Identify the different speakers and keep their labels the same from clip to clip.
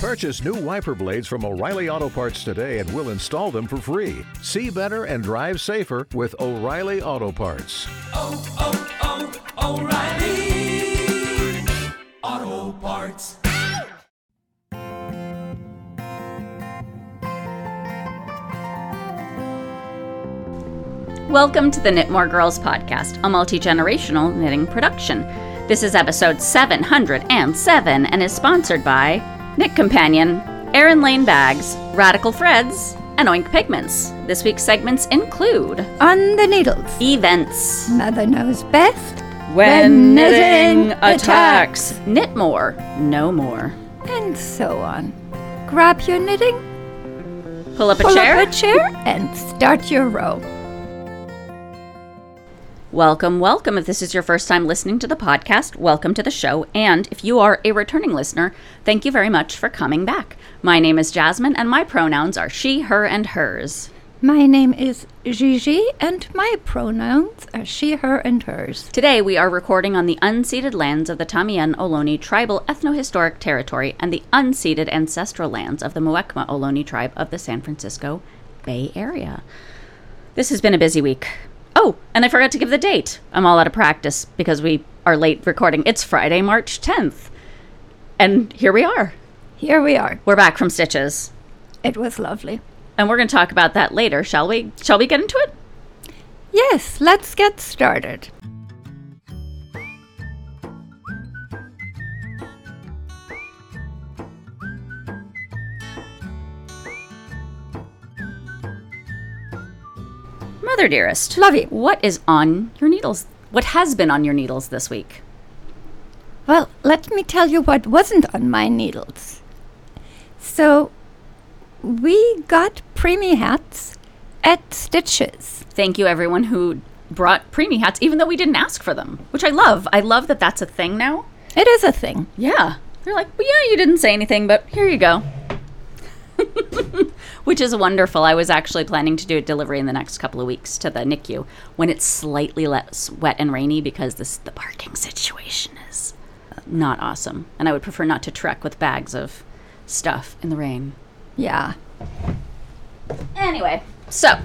Speaker 1: Purchase new wiper blades from O'Reilly Auto Parts today and we'll install them for free. See better and drive safer with O'Reilly Auto Parts.
Speaker 2: oh, oh, oh O'Reilly Auto Parts.
Speaker 3: Welcome to the Knitmore Girls podcast, a multi generational knitting production. This is episode 707 and is sponsored by Knit Companion, Erin Lane Bags, Radicle Threads, and Oink Pigments. This week's segments include
Speaker 4: On the needles.
Speaker 3: events,
Speaker 4: Mother knows best.
Speaker 3: when,
Speaker 4: When
Speaker 3: knitting
Speaker 4: knitting
Speaker 3: attacks, knit more, no more.
Speaker 4: And so on. Grab your knitting,
Speaker 3: Pull up a
Speaker 4: pull
Speaker 3: chair.
Speaker 4: up a chair, and start your row.
Speaker 3: Welcome, welcome. If this is your first time listening to the podcast, welcome to the show. And if you are a returning listener, thank you very much for coming back. My name is Jasmine, and my pronouns are she, her, and hers.
Speaker 4: My name is Gigi, and my pronouns are she, her, and hers.
Speaker 3: Today, we are recording on the unceded lands of the Tamien Ohlone tribal ethnohistoric territory and the unceded ancestral lands of the Muwekma Ohlone tribe of the San Francisco Bay Area. This has been a busy week. Oh, and I forgot to give the date. I'm all out of practice because we are late recording. It's Friday, March 10th. And here we are.
Speaker 4: Here we are.
Speaker 3: We're back from Stitches.
Speaker 4: It was lovely.
Speaker 3: And we're going to talk about that later, shall we? Shall we get into it?
Speaker 4: Yes, let's get started.
Speaker 3: Mother dearest.
Speaker 4: Lovey.
Speaker 3: What is on your needles? What has been on your needles this week?
Speaker 4: Well, let me tell you what wasn't on my needles. So, we got preemie hats at Stitches.
Speaker 3: Thank you, everyone who brought preemie hats, even though we didn't ask for them, which I love. I love that that's a thing now.
Speaker 4: It is a thing.
Speaker 3: Yeah. They're like, well, yeah, you didn't say anything, but here you go. which is wonderful. I was actually planning to do a delivery in the next couple of weeks to the NICU when it's slightly less wet and rainy because this the parking situation is uh, not awesome. And I would prefer not to trek with bags of stuff in the rain.
Speaker 4: Yeah.
Speaker 3: Anyway, so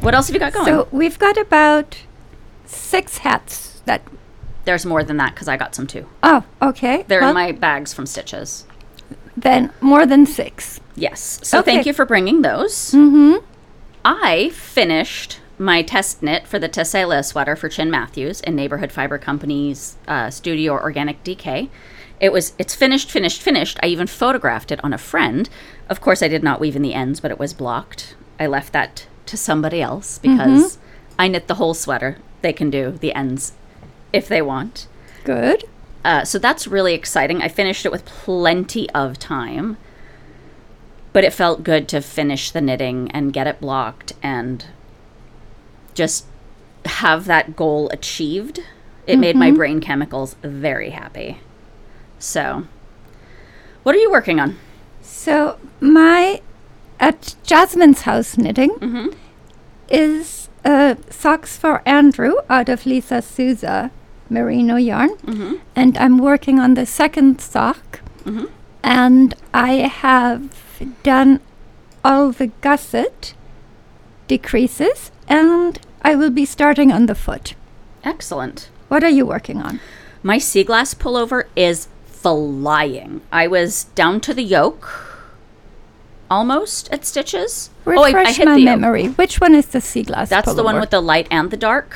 Speaker 3: what else have you got going?
Speaker 4: So we've got about six hats that.
Speaker 3: There's more than that because I got some too.
Speaker 4: Oh, okay.
Speaker 3: They're
Speaker 4: Well,
Speaker 3: in my bags from Stitches.
Speaker 4: Then more than six.
Speaker 3: Yes. So thank you for bringing those.
Speaker 4: Mm-hmm.
Speaker 3: I finished my test knit for the Tessela sweater for Chin Matthews in Neighborhood Fiber Company's uh, Studio Organic DK. It was it's finished, finished, finished. I even photographed it on a friend. Of course, I did not weave in the ends, but it was blocked. I left that to somebody else because I knit the whole sweater. They can do the ends if they want.
Speaker 4: Good.
Speaker 3: Uh, so that's really exciting. I finished it with plenty of time, but it felt good to finish the knitting and get it blocked and just have that goal achieved. It made my brain chemicals very happy. So, what are you working on?
Speaker 4: So my at Jasmine's house knitting
Speaker 3: Mm-hmm.
Speaker 4: is uh, socks for Andrew out of Lisa Souza merino yarn,
Speaker 3: Mm-hmm.
Speaker 4: and I'm working on the second sock,
Speaker 3: Mhm.
Speaker 4: and I have done all the gusset decreases, and I will be starting on the foot.
Speaker 3: Excellent.
Speaker 4: What are you working on?
Speaker 3: My sea glass pullover is flying. I was down to the yoke almost at stitches.
Speaker 4: Refresh
Speaker 3: oh, I, I hit
Speaker 4: my memory. Which one is the sea glass?
Speaker 3: That's the one with the light and the dark.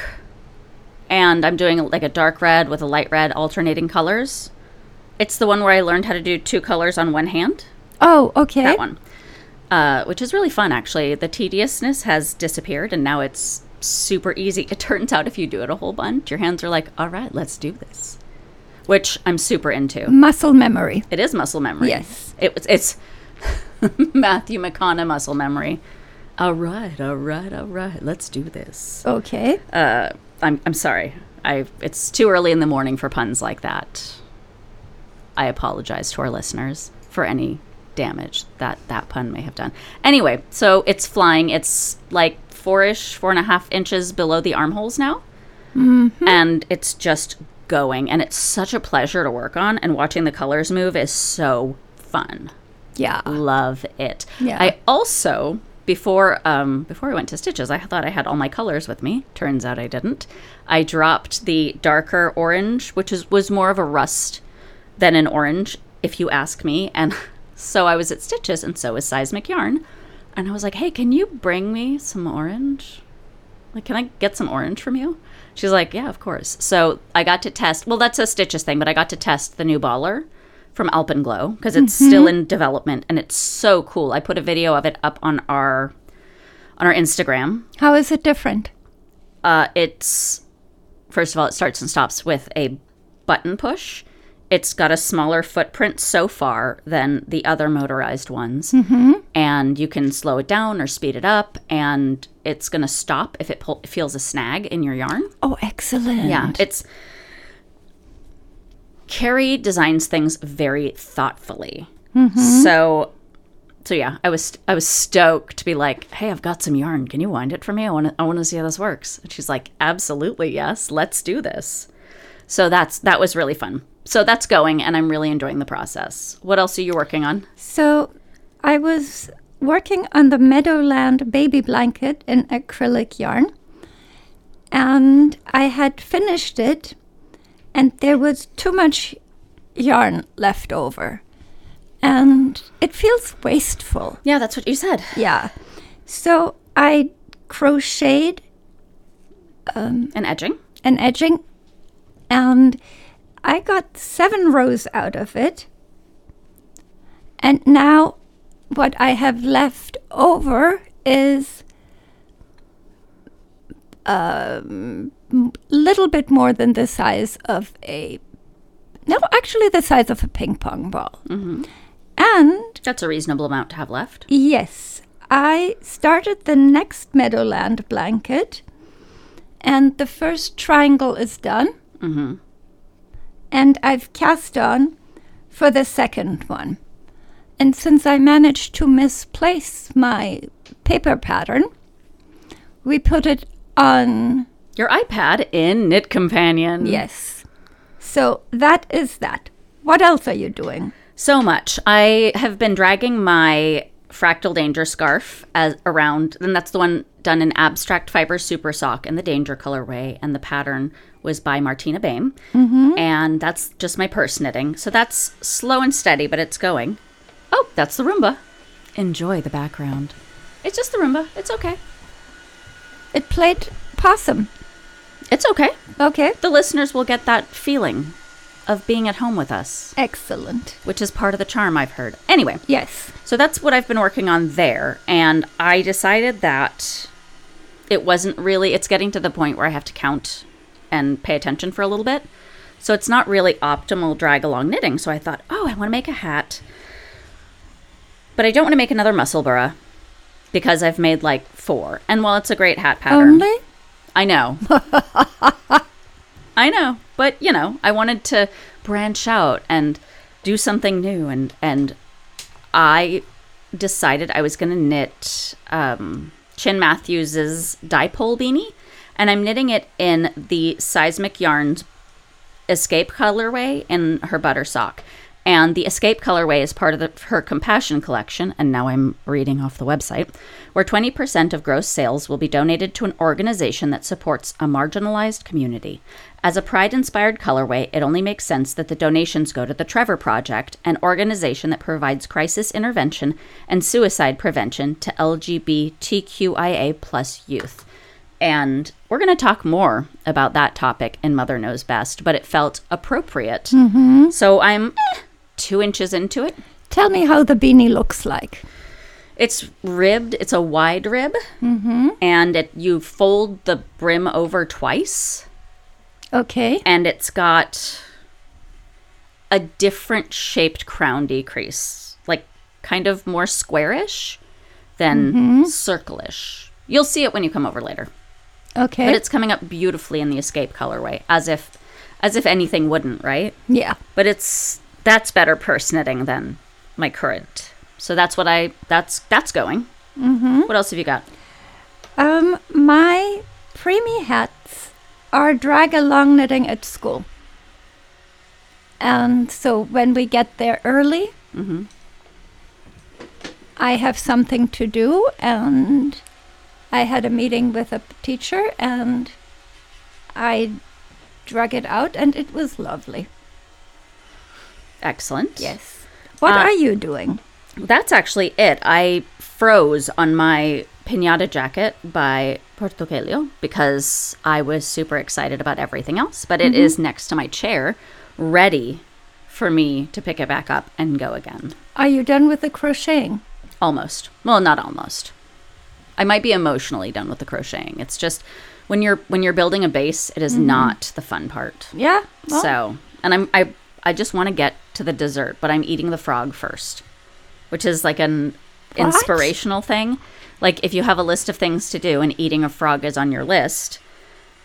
Speaker 3: And I'm doing like a dark red with a light red alternating colors. It's the one where I learned how to do two colors on one hand.
Speaker 4: Oh, okay.
Speaker 3: That one. Uh, which is really fun, actually. The tediousness has disappeared and now it's super easy. It turns out if you do it a whole bunch, your hands are like, all right, let's do this. Which I'm super into.
Speaker 4: Muscle memory.
Speaker 3: It is muscle memory.
Speaker 4: Yes.
Speaker 3: It was it's Matthew McConaughey muscle memory. All right, all right, all right. Let's do this.
Speaker 4: Okay.
Speaker 3: Uh, I'm I'm sorry. I it's too early in the morning for puns like that. I apologize to our listeners for any damage that that pun may have done. Anyway, so it's flying. It's like four-ish, four and a half inches below the armholes now, mm-hmm. and it's just going. And it's such a pleasure to work on. And watching the colors move is so fun.
Speaker 4: Yeah.
Speaker 3: Love it.
Speaker 4: Yeah.
Speaker 3: I also before um before I went to stitches, I thought I had all my colors with me. Turns out I didn't. I dropped the darker orange, which is was more of a rust than an orange, if you ask me. And so I was at Stitches, and so was Seismic Yarn. And I was like, hey, can you bring me some orange? Like, can I get some orange from you? She's like, yeah, of course. So I got to test, well, that's a Stitches thing, but I got to test the new baller from Alpenglow because it's still in development and it's so cool. I put a video of it up on our on our Instagram.
Speaker 4: How is it different?
Speaker 3: Uh, it's first of all, it starts and stops with a button push. It's got a smaller footprint so far than the other motorized ones, and you can slow it down or speed it up, and it's gonna stop if it pull- feels a snag in your yarn.
Speaker 4: Oh, excellent.
Speaker 3: Yeah, it's Carrie designs things very thoughtfully. Mm-hmm. So, so yeah, I was I was stoked to be like, hey, I've got some yarn. Can you wind it for me? I want to I want to see how this works. And she's like, absolutely, yes, let's do this. So that's that was really fun. So that's going, and I'm really enjoying the process. What else are you working on?
Speaker 4: So I was working on the Meadowland baby blanket in acrylic yarn. And I had finished it, and there was too much yarn left over. And it feels wasteful.
Speaker 3: Yeah, that's what you said.
Speaker 4: Yeah. So I crocheted
Speaker 3: um, an edging.
Speaker 4: an edging, and I got seven rows out of it. And now, what I have left over is little bit more than the size of a. No, actually, the size of a ping pong ball. And
Speaker 3: That's a reasonable amount to have left.
Speaker 4: Yes, I started the next Meadowland blanket, and the first triangle is done. Mm-hmm. And I've cast on for the second one. And since I managed to misplace my paper pattern, we put it on.
Speaker 3: Your iPad in Knit Companion.
Speaker 4: Yes. So that is that. What else are you doing?
Speaker 3: So much. I have been dragging my Fractal Danger scarf as around, and that's the one done in Abstract Fiber Super Sock in the Danger colorway, and the pattern was by Martina Behm. Mm-hmm. And that's just my purse knitting. So that's slow and steady, but it's going. Oh, that's the Roomba. Enjoy the background. It's just the Roomba. It's okay.
Speaker 4: It played possum.
Speaker 3: It's okay.
Speaker 4: Okay.
Speaker 3: The listeners will get that feeling of being at home with us,
Speaker 4: Excellent.
Speaker 3: which is part of the charm I've heard. Anyway,
Speaker 4: Yes.
Speaker 3: So that's what I've been working on there. And I decided that it wasn't really, it's getting to the point where I have to count and pay attention for a little bit. So it's not really optimal drag along knitting. So I thought, oh, I want to make a hat. But I don't want to make another muscle Musselburgh because I've made like four. And while it's a great hat pattern,
Speaker 4: Only?
Speaker 3: I know. I know, but you know, I wanted to branch out and do something new and and I decided I was going to knit um, Chin Matthews's dipole beanie and I'm knitting it in the Seismic Yarns Escape colorway in her butter sock. And the Escape colorway is part of the, her Compassion collection, and now I'm reading off the website, where 20% of gross sales will be donated to an organization that supports a marginalized community. As a pride inspired colorway, it only makes sense that the donations go to the Trevor Project, an organization that provides crisis intervention and suicide prevention to LGBTQIA plus youth. And we're going to talk more about that topic in Mother Knows Best, but it felt appropriate. So I'm eh, two inches into it.
Speaker 4: Tell me how the beanie looks like.
Speaker 3: It's ribbed. It's a wide rib, mm-hmm. and it you fold the brim over twice,
Speaker 4: Okay.
Speaker 3: and it's got a different shaped crown decrease, like kind of more squarish than mm-hmm. circle-ish. You'll see it when you come over later.
Speaker 4: Okay.
Speaker 3: but it's coming up beautifully in the escape colorway as if as if anything wouldn't right
Speaker 4: yeah.
Speaker 3: but it's that's better purse knitting than my current so that's what i that's that's going mm-hmm. what else have you got
Speaker 4: Um, my preemie hats are drag along knitting at school. And so when we get there early, I have something to do, and I had a meeting with a teacher, and I drug it out, and it was lovely.
Speaker 3: Excellent.
Speaker 4: Yes. What
Speaker 3: Uh,
Speaker 4: are you doing?
Speaker 3: That's actually it. I froze on my pinata jacket by Portokelio because I was super excited about everything else, but it is next to my chair, ready for me to pick it back up and go again.
Speaker 4: Are you done with the crocheting?
Speaker 3: Almost. Well, not almost. I might be emotionally done with the crocheting. It's just when you're when you're building a base, it is not the fun part.
Speaker 4: Yeah. well,
Speaker 3: So, and I'm I I just want to get to the dessert, but I'm eating the frog first, which is like an
Speaker 4: What?
Speaker 3: inspirational thing. Like if you have a list of things to do and eating a frog is on your list,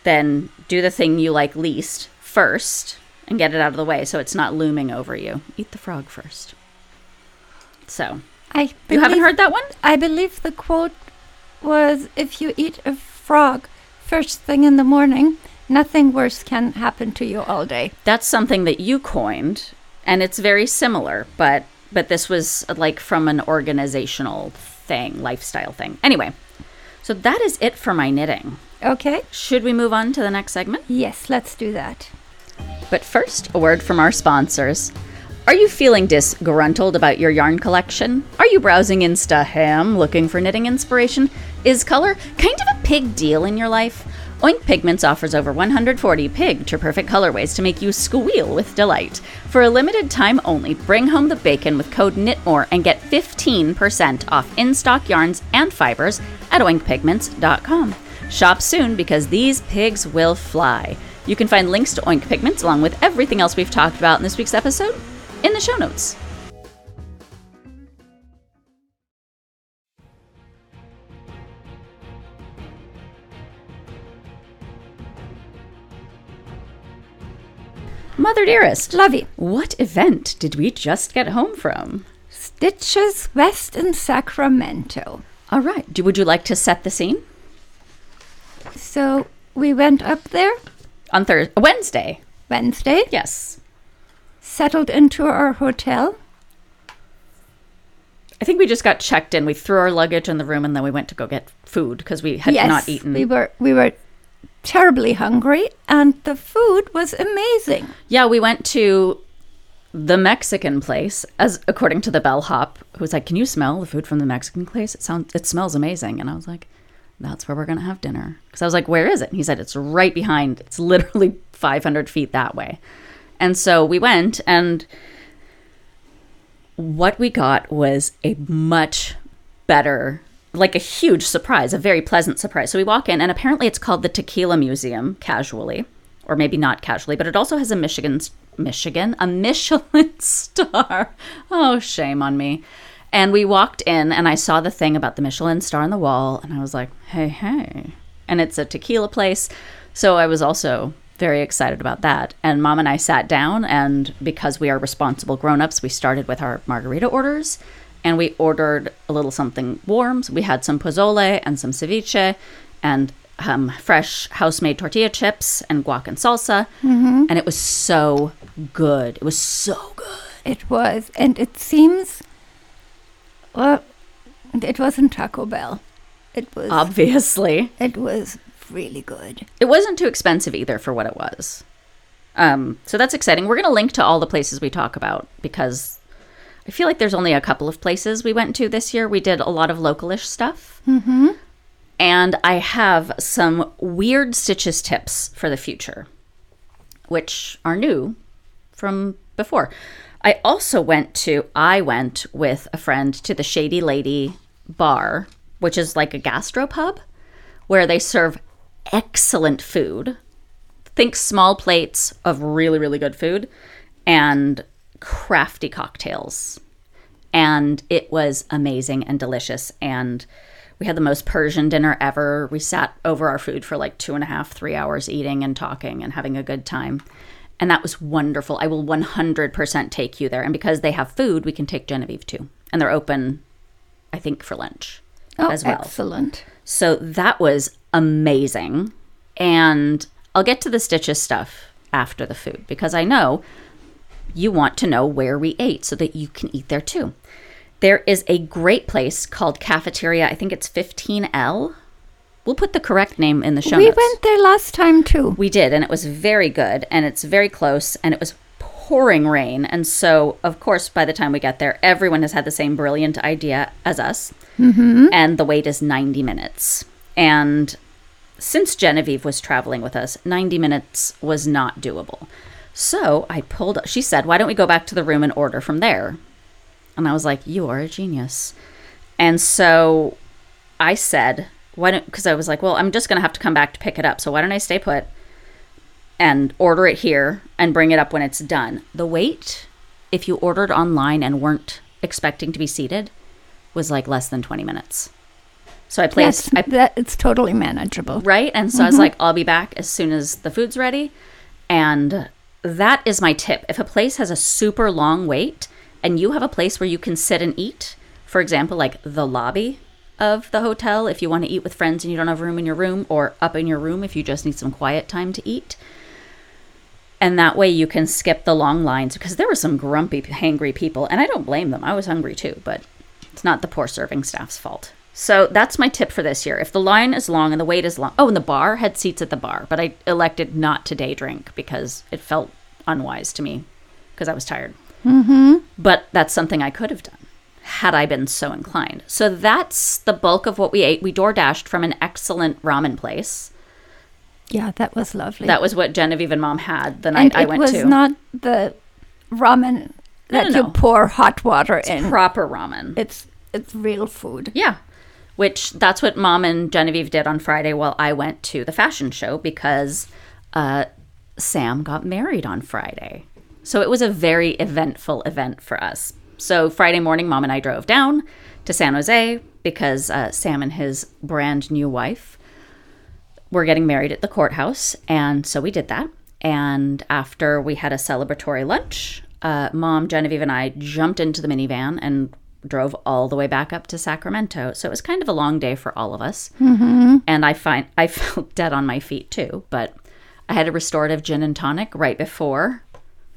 Speaker 3: then do the thing you like least first and get it out of the way so it's not looming over you. Eat the frog first. So,
Speaker 4: I
Speaker 3: you haven't heard that one?
Speaker 4: I believe the quote was if you eat a frog first thing in the morning, nothing worse can happen to you all day.
Speaker 3: that's something that you coined and it's very similar but but this was uh, like from an organizational thing lifestyle thing anyway so that is it for my knitting
Speaker 4: Okay?
Speaker 3: should we move on to the next segment
Speaker 4: Yes, let's do that.
Speaker 3: but first a word from our sponsors are you feeling disgruntled about your yarn collection? Are you browsing Insta Ham looking for knitting inspiration? Is color kind of a pig deal in your life? Oink Pigments offers over 140 pig to perfect colorways to make you squeal with delight. For a limited time only, bring home the bacon with code KNITMORE and get 15% off in stock yarns and fibers at oinkpigments.com. Shop soon because these pigs will fly. You can find links to Oink Pigments along with everything else we've talked about in this week's episode in the show notes. Mother dearest,
Speaker 4: Lovey.
Speaker 3: what event did we just get home from?
Speaker 4: Stitches West in Sacramento.
Speaker 3: All right, do, would you like to set the scene?
Speaker 4: So we went up there
Speaker 3: On Thursday, Wednesday,
Speaker 4: Wednesday,
Speaker 3: yes.
Speaker 4: settled into our hotel.
Speaker 3: I think we just got checked in. We threw our luggage in the room and then we went to go get food because we had
Speaker 4: yes,
Speaker 3: not eaten.
Speaker 4: We were we were terribly hungry, and the food was amazing.
Speaker 3: Yeah, we went to the Mexican place, as according to the bellhop, who was like, "Can you smell the food from the Mexican place? It sounds, it smells amazing." And I was like, "That's where we're gonna have dinner." Because I was like, "Where is it?" And he said, "It's right behind. It's literally 500 feet that way." And so we went, and what we got was a much better like a huge surprise, a very pleasant surprise. So we walk in, and apparently it's called the Tequila Museum, casually, or maybe not casually, but it also has a Michigan, Michigan, a Michelin star. Oh, shame on me. And we walked in, and I saw the thing about the Michelin star on the wall, and I was like, hey, hey. And it's a tequila place. So I was also very excited about that. And mom and I sat down, and because we are responsible grown ups, we started with our margarita orders and we ordered a little something warm. So we had some pozole and some ceviche and um, fresh house made tortilla chips and guac and salsa. And it was so good. It was so good.
Speaker 4: It was, and it seems, well, it wasn't Taco Bell. It was.
Speaker 3: Obviously.
Speaker 4: it was really good.
Speaker 3: It wasn't too expensive either for what it was. Um, so that's exciting. We're going to link to all the places we talk about because I feel like there's only a couple of places we went to this year. We did a lot of localish stuff. Mm-hmm. And I have some weird stitches tips for the future, which are new from before. I also went to, I went with a friend to the Shady Lady bar, which is like a gastropub where they serve excellent food. Think small plates of really, really good food and crafty cocktails. And it was amazing and delicious. And we had the most Persian dinner ever. We sat over our food for like two and a half, three hours eating and talking and having a good time. And that was wonderful. I will 100% take you there. And because they have food, we can take Genevieve too. And they're open, I think, for lunch
Speaker 4: Oh,
Speaker 3: as well.
Speaker 4: excellent.
Speaker 3: So that was amazing. And I'll get to the stitches stuff after the food because I know you want to know where we ate so that you can eat there too. there is a great place called Cafeteria. I think it's 15L. We'll put the correct name in the show notes.
Speaker 4: we
Speaker 3: notes.
Speaker 4: went there last time too.
Speaker 3: We did, and it was very good, and it's very close, and it was pouring rain. And so, of course, by the time we get there, everyone has had the same brilliant idea as us. Mm-hmm. And the wait is 90 minutes. And since Genevieve was traveling with us, 90 minutes was not doable. So I pulled, she said, Why don't we go back to the room and order from there? And I was like, You are a genius. And so I said, Why don't, because I was like, Well, I'm just going to have to come back to pick it up. So why don't I stay put and order it here and bring it up when it's done? The wait, if you ordered online and weren't expecting to be seated, was like less than 20 minutes. So I
Speaker 4: Yes,
Speaker 3: placed, I
Speaker 4: that it's totally manageable.
Speaker 3: right? And so I was mm-hmm. like, I'll be back as soon as the food's ready. And that is my tip. If a place has a super long wait and you have a place where you can sit and eat, for example, like the lobby of the hotel, if you want to eat with friends and you don't have room in your room, or up in your room if you just need some quiet time to eat. And that way you can skip the long lines because there were some grumpy, hangry people, and I don't blame them. I was hungry too, but it's not the poor serving staff's fault. So that's my tip for this year. If the line is long and the wait is long, oh, and the bar had seats at the bar, but I elected not to day drink because it felt unwise to me because I was tired. Mm-hmm. But that's something I could have done had I been so inclined. So that's the bulk of what we ate. We door dashed from an excellent ramen place.
Speaker 4: Yeah, that was lovely.
Speaker 3: That was what Genevieve and Mom had the
Speaker 4: and
Speaker 3: night I
Speaker 4: it
Speaker 3: went
Speaker 4: was
Speaker 3: to.
Speaker 4: not the ramen that
Speaker 3: no,
Speaker 4: you
Speaker 3: no.
Speaker 4: pour hot water in.
Speaker 3: proper ramen.
Speaker 4: it's it's real food.
Speaker 3: Yeah. Which that's what mom and Genevieve did on Friday while I went to the fashion show because uh, Sam got married on Friday. So it was a very eventful event for us. So Friday morning, mom and I drove down to San Jose because uh, Sam and his brand new wife were getting married at the courthouse. And so we did that. And after we had a celebratory lunch, uh, mom, Genevieve, and I jumped into the minivan and drove all the way back up to Sacramento. So it was kind of a long day for all of us. Mm-hmm. And I find I felt dead on my feet too. But I had a restorative gin and tonic right before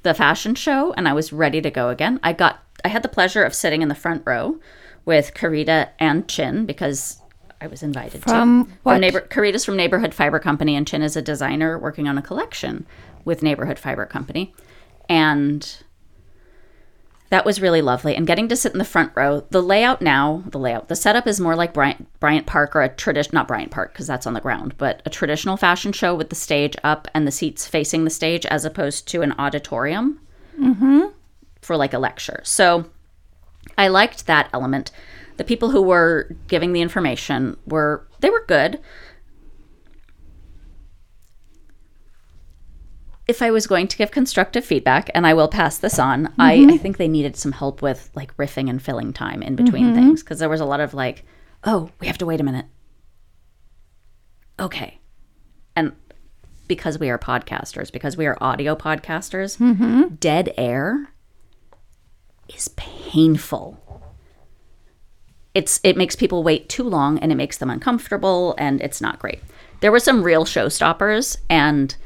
Speaker 3: the fashion show, and I was ready to go again. I got I had the pleasure of sitting in the front row with Karida and Chin because I was invited
Speaker 4: From
Speaker 3: to.
Speaker 4: what?
Speaker 3: From neighbor, Karida's from Neighborhood Fiber Company, and Chin is a designer working on a collection with Neighborhood Fiber Company, and that was really lovely. And getting to sit in the front row, the layout now, the layout, the setup is more like Bryant, Bryant Park or a tradition, not Bryant Park because that's on the ground, but a traditional fashion show with the stage up and the seats facing the stage as opposed to an auditorium mm-hmm. for like a lecture. So I liked that element. The people who were giving the information were they were good. If I was going to give constructive feedback, and I will pass this on, I, I mm-hmm. think they needed some help with like riffing and filling time in between mm-hmm. things because there was a lot of like, oh, we have to wait a minute. Okay. And because we are podcasters, because we are audio podcasters, mm-hmm. dead air is painful. It's it makes people wait too long and it makes them uncomfortable and it's not great. There were some real showstoppers and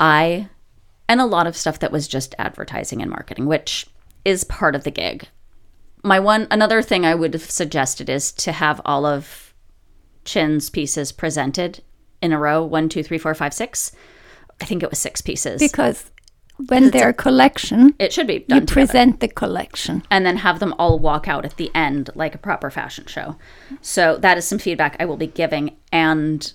Speaker 3: I and a lot of stuff that was just advertising and marketing, which is part of the gig. My one another thing I would have suggested is to have all of Chin's pieces presented in a row one, two, three, four, five, six. I think it was six pieces.
Speaker 4: Because when they're a collection,
Speaker 3: it should be done
Speaker 4: you
Speaker 3: together.
Speaker 4: present the collection.
Speaker 3: and then have them all walk out at the end like a proper fashion show. So that is some feedback I will be giving and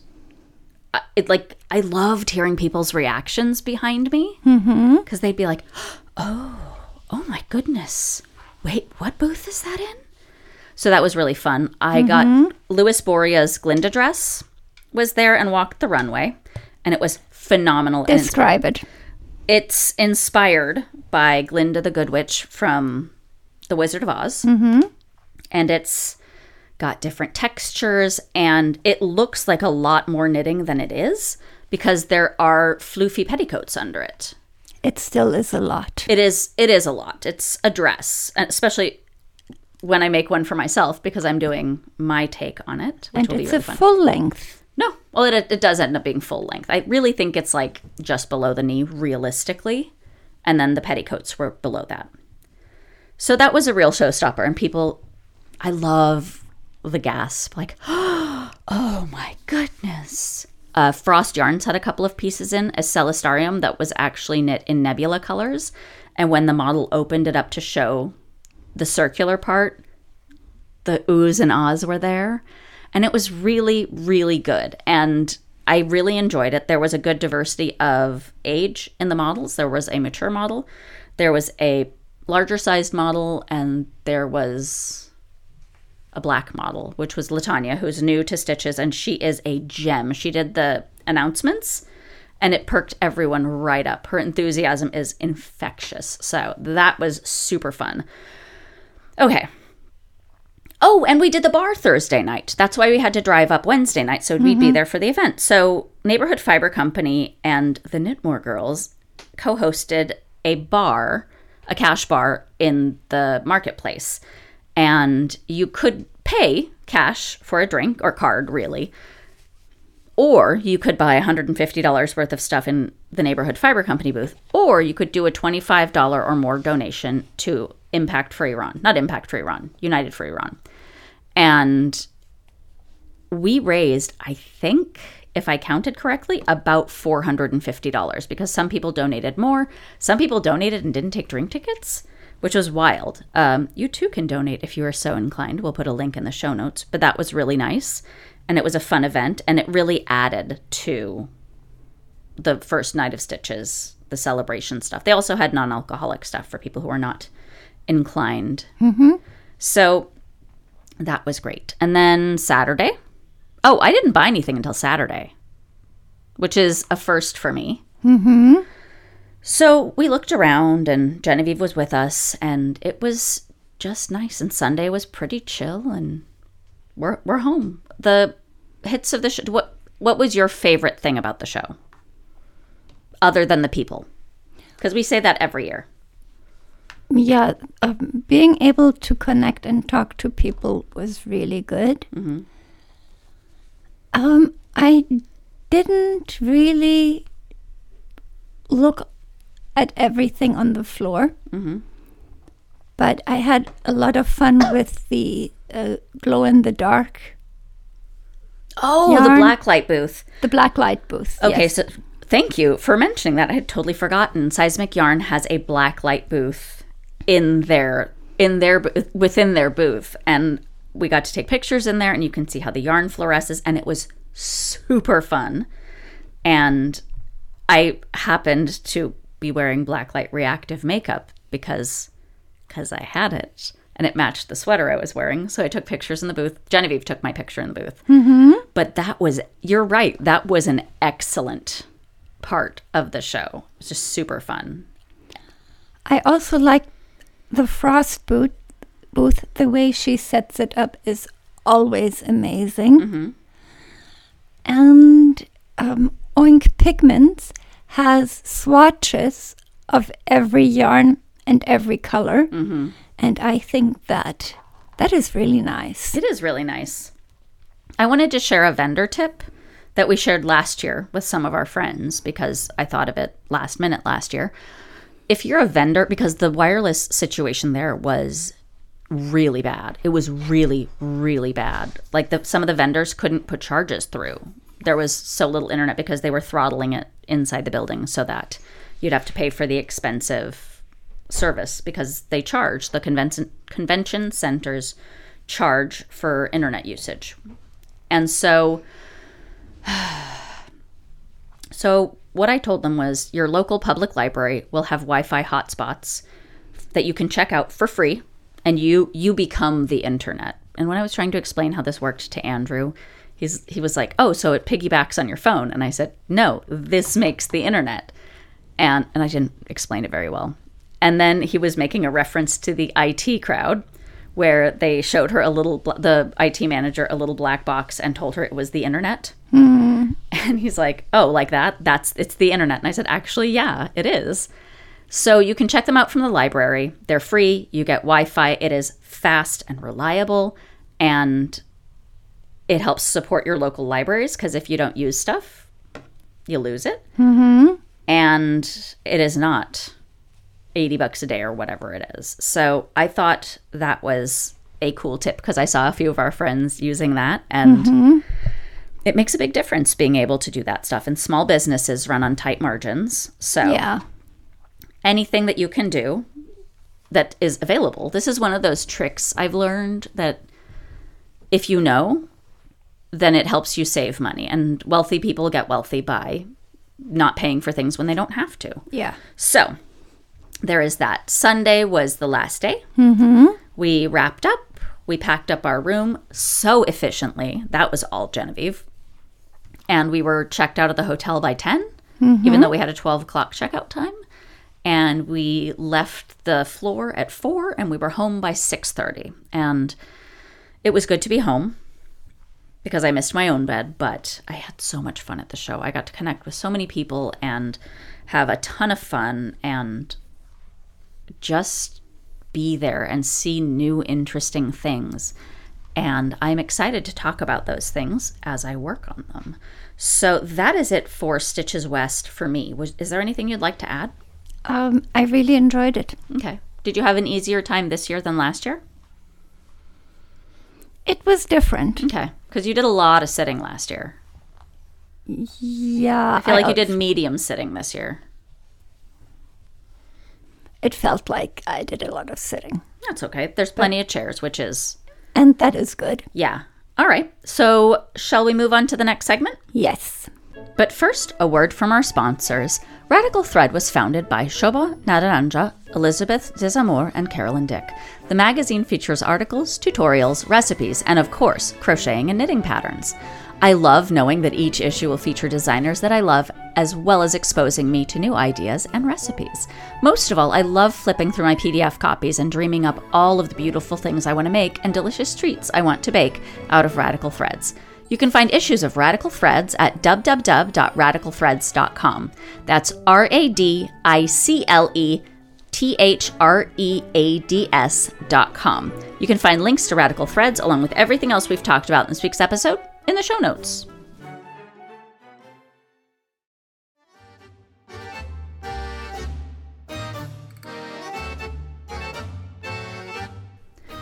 Speaker 3: it like I loved hearing people's reactions behind me because they'd be like, "Oh, oh my goodness! Wait, what booth is that in?" So that was really fun. I got Louis Boria's Glinda dress was there and walked the runway, and it was phenomenal.
Speaker 4: Describe it.
Speaker 3: it's inspired by Glinda the Good Witch from The Wizard of Oz. Mm-hmm. And it's got different textures and it looks like a lot more knitting than it is because there are floofy petticoats under it.
Speaker 4: It still is a lot.
Speaker 3: It is it is a lot. It's a dress, especially when I make one for myself because I'm doing my take on it, which
Speaker 4: And
Speaker 3: will be
Speaker 4: it's
Speaker 3: really
Speaker 4: a
Speaker 3: fun.
Speaker 4: full length.
Speaker 3: No, well, it, it does end up being full length. I really think it's like just below the knee, realistically, and then the petticoats were below that. So that was a real showstopper, and people, I love the gasp, like, oh my goodness. Uh, Frost Yarns had a couple of pieces in a Celestarium that was actually knit in nebula colors, and when the model opened it up to show the circular part, the oohs and ahs were there, and it was really, really good. And I really enjoyed it. There was a good diversity of age in the models. There was a mature model, there was a larger sized model, and there was a black model, which was Latanya, who's new to Stitches, and she is a gem. She did the announcements and it perked everyone right up. Her enthusiasm is infectious. So that was super fun. Okay. Oh, and we did the bar Thursday night. That's why we had to drive up Wednesday night so we'd be mm-hmm. there for the event. So, Neighborhood Fiber Company and the Knitmore Girls co hosted a bar, a cash bar in the marketplace. And you could pay cash for a drink or card, really. Or you could buy $150 worth of stuff in the Neighborhood Fiber Company booth. Or you could do a $25 or more donation to Impact for Iran. Not Impact for Iran, United for Iran. And we raised, I think, if I counted correctly, about $450 because some people donated more. Some people donated and didn't take drink tickets, which was wild. Um, you too can donate if you are so inclined. We'll put a link in the show notes, but that was really nice. And it was a fun event, and it really added to the first night of Stitches, the celebration stuff. They also had non alcoholic stuff for people who are not inclined. So that was great. And then Saturday. Oh, I didn't buy anything until Saturday, which is a first for me. Mm-hmm. So we looked around, and Genevieve was with us, and it was just nice. And Sunday was pretty chill, and we're we're home. The hits of the show. What what was your favorite thing about the show, other than the people? Because we say that every year.
Speaker 4: Yeah, um, being able to connect and talk to people was really good. Um, I didn't really look at everything on the floor, but I had a lot of fun with the uh, glow in the dark,
Speaker 3: Oh, the
Speaker 4: Yarn.
Speaker 3: black light booth.
Speaker 4: the black light booth.
Speaker 3: Okay,
Speaker 4: yes.
Speaker 3: so thank you for mentioning that. I had totally forgotten. Seismic Yarn has a black light booth in their in their within their booth, and we got to take pictures in there, and you can see how the yarn fluoresces, and it was super fun. And I happened to be wearing blacklight reactive makeup because because I had it and it matched the sweater I was wearing. So I took pictures in the booth. Genevieve took my picture in the booth. But that was, you're right, that was an excellent part of the show. It was just super fun.
Speaker 4: I also like the frost boot booth. The way she sets it up is always amazing. And um, Oink Pigments has swatches of every yarn and every color. Mm-hmm. And I think that that is really nice.
Speaker 3: It is really nice. I wanted to share a vendor tip that we shared last year with some of our friends because I thought of it last minute last year. If you're a vendor, because the wireless situation there was really bad. It was really, really bad. Like the, some of the vendors couldn't put charges through. There was so little internet because they were throttling it inside the building so that you'd have to pay for the expensive service because they charge the convention convention centers charge for internet usage. And so so what I told them was your local public library will have Wi-Fi hotspots that you can check out for free and you you become the internet. And when I was trying to explain how this worked to Andrew, he's he was like, "Oh, so it piggybacks on your phone." And I said, "No, this makes the internet." And and I didn't explain it very well. And then he was making a reference to the IT crowd where they showed her a little the IT manager a little black box and told her it was the internet. Hmm. And he's like, "Oh, like that? That's it's the internet." And I said, "Actually, yeah, it is." So you can check them out from the library. They're free. You get Wi-Fi. It is fast and reliable, and it helps support your local libraries because if you don't use stuff, you lose it. Mm-hmm. And it is not 80 bucks a day or whatever it is. So I thought that was a cool tip because I saw a few of our friends using that and it makes a big difference being able to do that stuff. And small businesses run on tight margins. So
Speaker 4: Yeah.
Speaker 3: anything that you can do that is available. This is one of those tricks I've learned that if you know, then it helps you save money. And wealthy people get wealthy by not paying for things when they don't have to.
Speaker 4: Yeah.
Speaker 3: So there is that. Sunday was the last day. Mm-hmm. We wrapped up. We packed up our room so efficiently. That was all Genevieve. And we were checked out of the hotel by 10, even though we had a 12 o'clock checkout time. And we left the floor at 4 and we were home by 6.30. And it was good to be home because I missed my own bed, but I had so much fun at the show. I got to connect with so many people and have a ton of fun and just be there and see new interesting things. And I'm excited to talk about those things as I work on them. So that is it for Stitches West for me. Was, is there anything you'd like to add?
Speaker 4: Um, I really enjoyed it.
Speaker 3: Okay. Did you have an easier time this year than last year?
Speaker 4: It was different.
Speaker 3: Okay. Because you did a lot of sitting last year.
Speaker 4: Yeah.
Speaker 3: I feel like you did medium sitting this year.
Speaker 4: It felt like I did a lot of sitting.
Speaker 3: That's okay. There's plenty of chairs, which is,
Speaker 4: And that is good.
Speaker 3: yeah. All right. So, shall we move on to the next segment?
Speaker 4: Yes.
Speaker 3: But first, a word from our sponsors. Radicle Thread was founded by Shoba Nadaranja, Elizabeth Desamour, and Carolyn Dick. The magazine features articles, tutorials, recipes, and of course, crocheting and knitting patterns. I love knowing that each issue will feature designers that I love, as well as exposing me to new ideas and recipes. Most of all, I love flipping through my PDF copies and dreaming up all of the beautiful things I want to make and delicious treats I want to bake out of Radicle Threads. You can find issues of Radicle Threads at www.radiclethreads.com. That's R A D I C L E T H R E A D S dot com. You can find links to Radicle Threads along with everything else we've talked about in this week's episode in the show notes.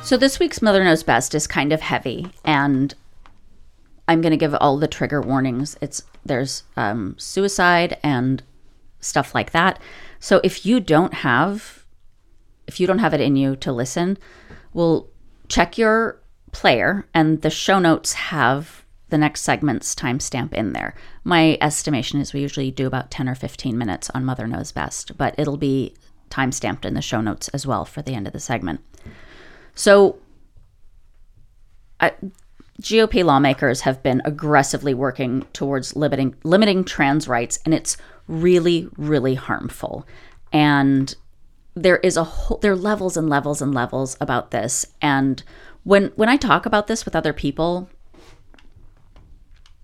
Speaker 3: So this week's Mother Knows Best is kind of heavy, and I'm going to give all the trigger warnings. It's there's um, suicide and stuff like that. So if you don't have, if you don't have it in you to listen, well, check your player, and the show notes have the next segment's timestamp in there. My estimation is we usually do about 10 or 15 minutes on Mother Knows Best, but it'll be timestamped in the show notes as well for the end of the segment. So, I, GOP lawmakers have been aggressively working towards limiting limiting trans rights, and it's really, really harmful. And there is a whole there are levels and levels and levels about this. And when when I talk about this with other people,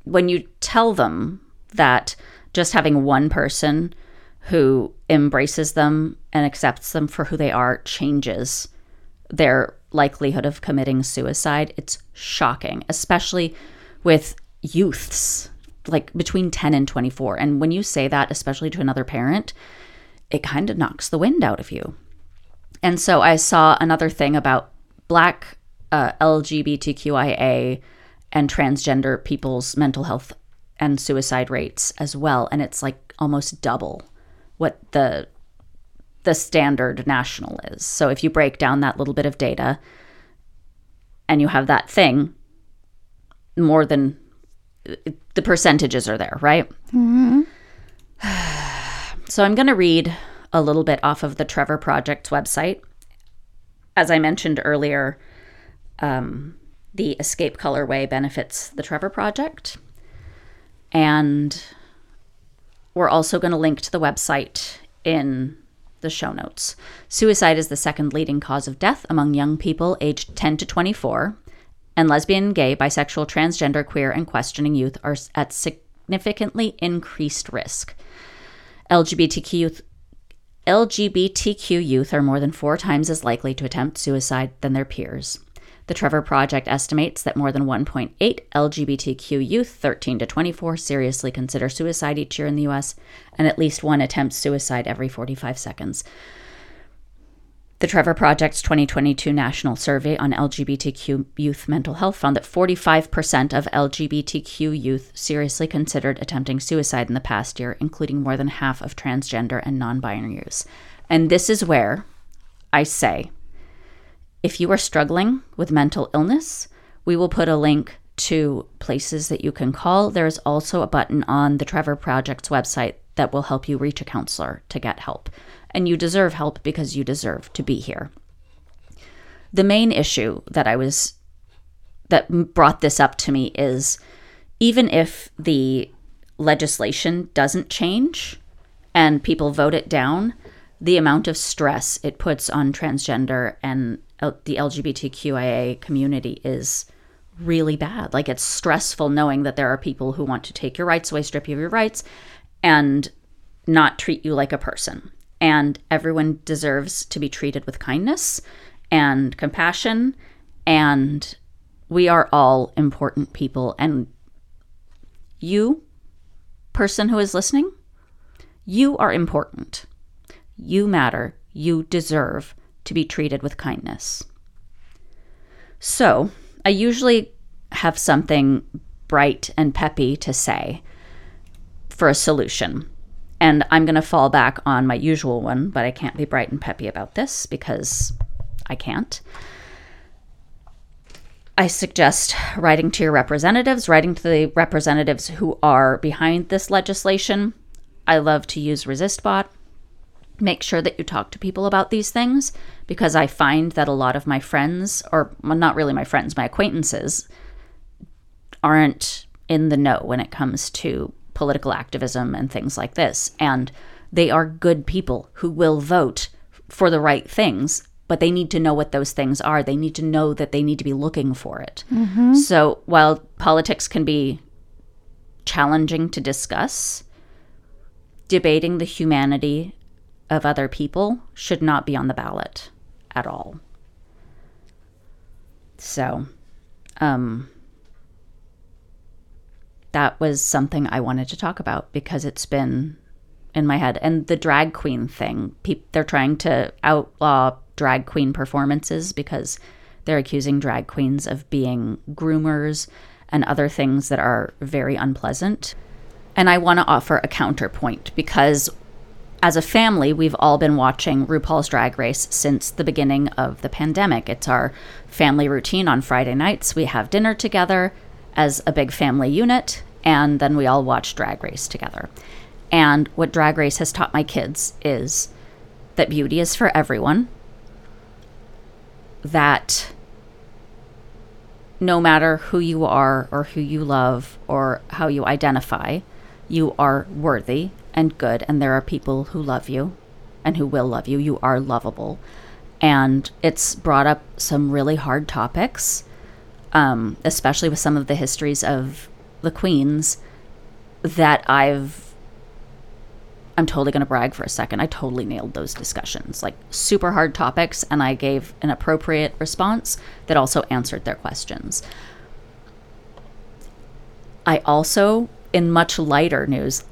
Speaker 3: when you tell them that just having one person who embraces them and accepts them for who they are changes their likelihood of committing suicide, it's shocking, especially with youths like between 10 and 24. And when you say that, especially to another parent, it kind of knocks the wind out of you. And so I saw another thing about black uh, LGBTQIA and transgender people's mental health and suicide rates as well. And it's like almost double what the the standard national is. So if you break down that little bit of data and you have that thing, more than the percentages are there, right? So I'm going to read a little bit off of the Trevor Project's website. As I mentioned earlier, um, the Escape Colorway benefits the Trevor Project. And we're also going to link to the website in the show notes. Suicide is the second leading cause of death among young people aged 10 to 24, and lesbian, gay, bisexual, transgender, queer, and questioning youth are at significantly increased risk. LGBTQ youth, LGBTQ youth are more than four times as likely to attempt suicide than their peers. The Trevor Project estimates that more than 1.8 LGBTQ youth 13 to 24 seriously consider suicide each year in the US, and at least one attempts suicide every 45 seconds. The Trevor Project's 2022 National Survey on LGBTQ youth mental health found that 45% of LGBTQ youth seriously considered attempting suicide in the past year, including more than half of transgender and non binary youths. And this is where I say if you are struggling with mental illness, we will put a link to places that you can call. There is also a button on the Trevor Project's website that will help you reach a counselor to get help. And you deserve help because you deserve to be here. The main issue that I was that brought this up to me is even if the legislation doesn't change and people vote it down, the amount of stress it puts on transgender and The LGBTQIA community is really bad. Like it's stressful knowing that there are people who want to take your rights away, strip you of your rights, and not treat you like a person. And everyone deserves to be treated with kindness and compassion. And we are all important people. And you, person who is listening, you are important. You matter. You deserve to be treated with kindness. So, I usually have something bright and peppy to say for a solution. And I'm going to fall back on my usual one, but I can't be bright and peppy about this because I can't. I suggest writing to your representatives, writing to the representatives who are behind this legislation. I love to use ResistBot. Make sure that you talk to people about these things because I find that a lot of my friends, or well, not really my friends, my acquaintances, aren't in the know when it comes to political activism and things like this. And they are good people who will vote for the right things, but they need to know what those things are. They need to know that they need to be looking for it. Mm-hmm. So while politics can be challenging to discuss, debating the humanity of other people should not be on the ballot at all. So, um, that was something I wanted to talk about because it's been in my head. And the drag queen thing, peop they're trying to outlaw drag queen performances because they're accusing drag queens of being groomers and other things that are very unpleasant. And I want to offer a counterpoint because as a family, we've all been watching RuPaul's Drag Race since the beginning of the pandemic. It's our family routine on Friday nights. We have dinner together as a big family unit, and then we all watch Drag Race together. And what Drag Race has taught my kids is that beauty is for everyone, that no matter who you are or who you love or how you identify, you are worthy and good, and there are people who love you and who will love you. You are lovable. And it's brought up some really hard topics, um, especially with some of the histories of the queens that I've. I'm totally going to brag for a second. I totally nailed those discussions. Like super hard topics, and I gave an appropriate response that also answered their questions. I also, in much lighter news,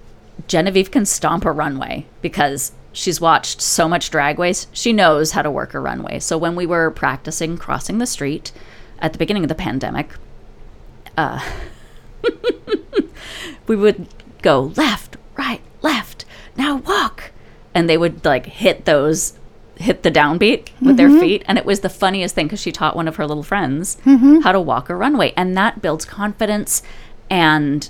Speaker 3: Genevieve can stomp a runway because she's watched so much drag race. She knows how to work a runway. So when we were practicing crossing the street at the beginning of the pandemic, uh, we would go left, right, left, now walk. And they would like hit those, hit the downbeat with their feet. And it was the funniest thing because she taught one of her little friends how to walk a runway. And that builds confidence and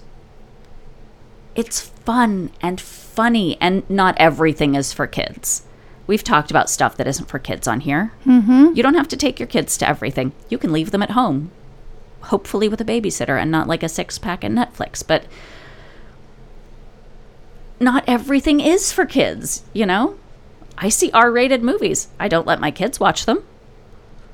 Speaker 3: it's fun and funny and not everything is for kids. We've talked about stuff that isn't for kids on here. Mm-hmm. you don't have to take your kids to everything. You can leave them at home hopefully with a babysitter and not like a six pack and netflix but not everything is for kids you know? I see r-rated movies. I don't let my kids watch them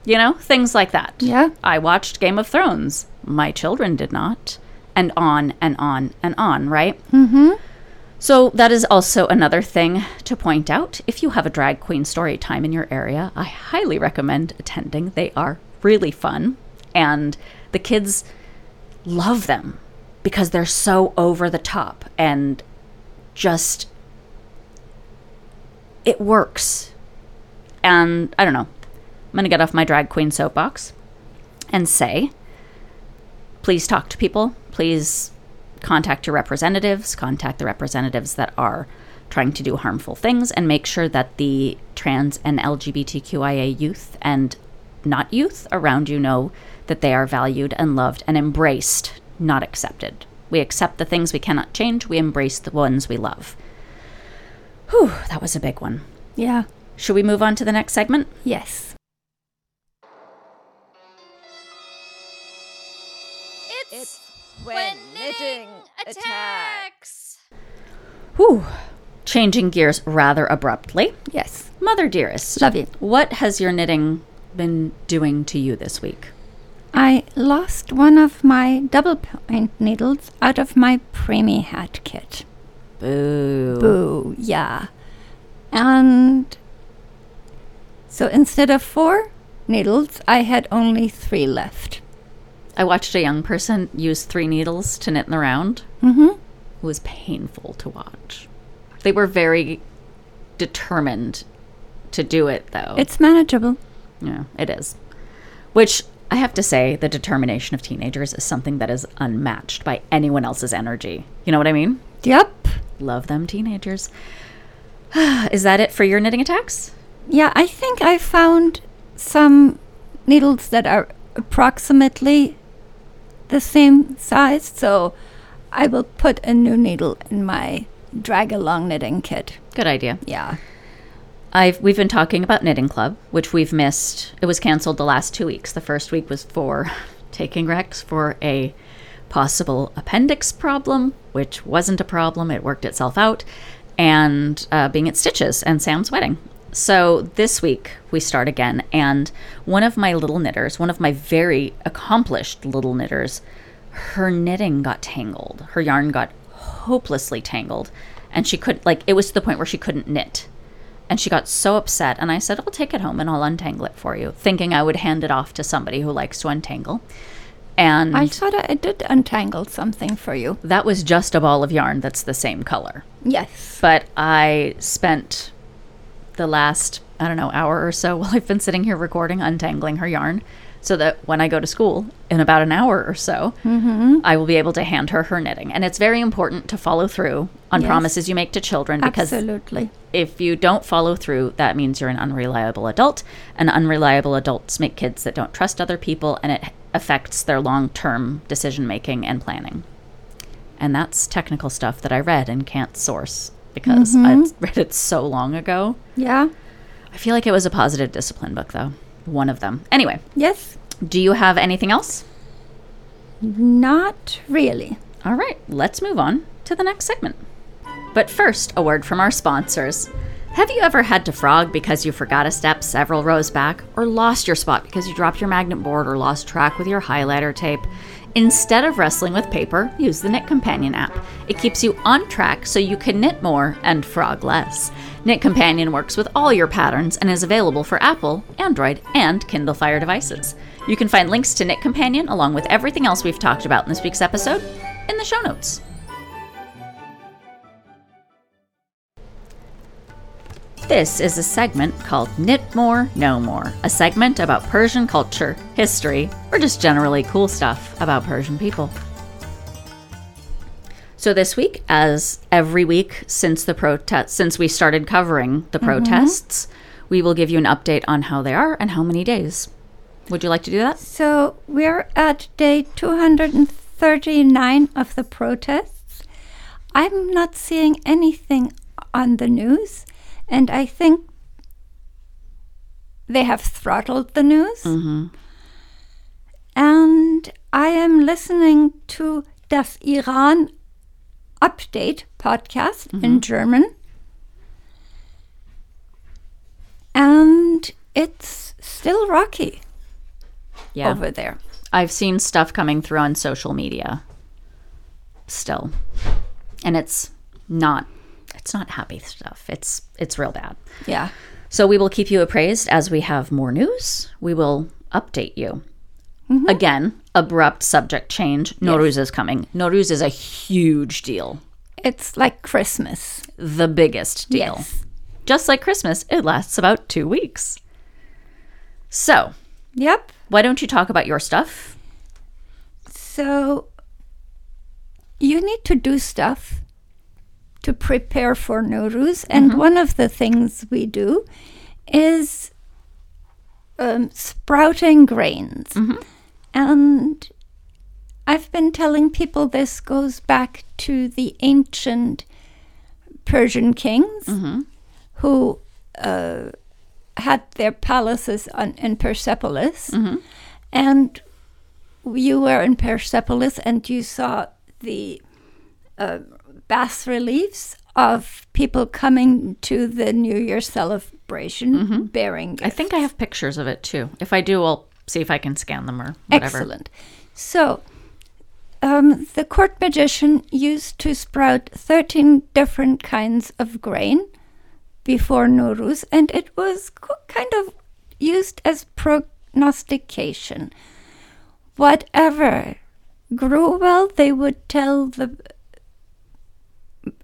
Speaker 3: you know? Things like that.
Speaker 4: Yeah.
Speaker 3: i watched game of thrones. My children did not and on and on and on, right? Mm-hmm. So that is also another thing to point out. If you have a drag queen story time in your area, I highly recommend attending. They are really fun, and the kids love them because they're so over the top and just it works. And I don't know. I'm going to get off my drag queen soapbox and say please talk to people. Please contact your representatives, contact the representatives that are trying to do harmful things, and make sure that the trans and LGBTQIA youth and not youth around you know that they are valued and loved and embraced, not accepted. We accept the things we cannot change, we embrace the ones we love. Whew, that was a big one.
Speaker 4: Yeah.
Speaker 3: Should we move on to the next segment?
Speaker 4: Yes.
Speaker 5: It's when knitting attacks.
Speaker 3: Whew. Changing gears rather abruptly.
Speaker 4: Yes.
Speaker 3: Mother dearest,
Speaker 4: Love you.
Speaker 3: what has your knitting been doing to you this week?
Speaker 4: I lost one of my double point needles out of my preemie hat kit.
Speaker 3: Boo.
Speaker 4: Boo, yeah. And so instead of four needles, I had only three left.
Speaker 3: I watched a young person use three needles to knit in the round.
Speaker 4: Mm-hmm.
Speaker 3: It was painful to watch. They were very determined to do it, though.
Speaker 4: It's manageable.
Speaker 3: yeah, it is. Which I have to say, the determination of teenagers is something that is unmatched by anyone else's energy. You know what I mean?
Speaker 4: Yep.
Speaker 3: Love them, teenagers. is that it for your knitting attacks?
Speaker 4: Yeah, I think I found some needles that are approximately the same size, so I will put a new needle in my drag along knitting kit.
Speaker 3: Good idea.
Speaker 4: Yeah.
Speaker 3: I've we've been talking about knitting club, which we've missed. It was canceled the last two weeks. The first week was for taking Rex for a possible appendix problem, which wasn't a problem. It worked itself out, and uh, being at Stitches and Sam's wedding. So this week we start again, and one of my little knitters, one of my very accomplished little knitters, her knitting got tangled. Her yarn got hopelessly tangled, and she could like it was to the point where she couldn't knit. And she got so upset, and I said, I'll take it home and I'll untangle it for you, thinking I would hand it off to somebody who likes to untangle. And
Speaker 4: I thought I did untangle something for you.
Speaker 3: that was just a ball of yarn that's the same color.
Speaker 4: Yes.
Speaker 3: But I spent the last, I don't know, hour or so while I've been sitting here recording, untangling her yarn, so that when I go to school in about an hour or so, mm-hmm. I will be able to hand her her knitting. And it's very important to follow through on
Speaker 4: Yes.
Speaker 3: promises you make to children because
Speaker 4: Absolutely.
Speaker 3: if you don't follow through, that means you're an unreliable adult. And unreliable adults make kids that don't trust other people, and it affects their long term decision making and planning. And that's technical stuff that I read and can't source because mm-hmm. I read it so long ago.
Speaker 4: Yeah.
Speaker 3: I feel like it was a positive discipline book, though. One of them. Anyway,
Speaker 4: Yes.
Speaker 3: do you have anything else?
Speaker 4: Not really.
Speaker 3: All right, let's move on to the next segment. But first, a word from our sponsors. Have you ever had to frog because you forgot a step several rows back, or lost your spot because you dropped your magnet board or lost track with your highlighter tape? Instead of wrestling with paper, use the Knit Companion app. It keeps you on track so you can knit more and frog less. Knit Companion works with all your patterns and is available for Apple, Android, and Kindle Fire devices. You can find links to Knit Companion along with everything else we've talked about in this week's episode in the show notes. This is a segment called Knit More, Know More, a segment about Persian culture, history, or just generally cool stuff about Persian people. So this week, as every week since the protest, since we started covering the mm-hmm. protests, we will give you an update on how they are and how many days. Would you like to do that?
Speaker 4: So we're at day 239 of the protests. I'm not seeing anything on the news, and I think they have throttled the news. Mm-hmm. And I am listening to Das Iran Update podcast in mm-hmm. German. And it's still rocky
Speaker 3: Yeah.
Speaker 4: over there.
Speaker 3: I've seen stuff coming through on social media still. And it's not it's not happy stuff. It's it's real bad.
Speaker 4: Yeah.
Speaker 3: So we will keep you appraised as we have more news. We will update you. Mm-hmm. Again, abrupt subject change. Nowruz is coming. Nowruz is a huge deal.
Speaker 4: It's like Christmas.
Speaker 3: The biggest deal.
Speaker 4: Yes.
Speaker 3: just like Christmas, it lasts about two weeks. So,
Speaker 4: Yep.
Speaker 3: why don't you talk about your stuff?
Speaker 4: So you need to do stuff to prepare for Nowruz. And one of the things we do is um, sprouting grains. And I've been telling people this goes back to the ancient Persian kings who uh, had their palaces on, in Persepolis. And you were in Persepolis and you saw the uh, bas reliefs of people coming to the New Year celebration bearing
Speaker 3: I think I have pictures of it too. If I do, I'll see if I can scan them or whatever.
Speaker 4: Excellent. So, um, the court magician used to sprout 13 different kinds of grain before Nowruz, and it was co- kind of used as prognostication. Whatever grew well, they would tell the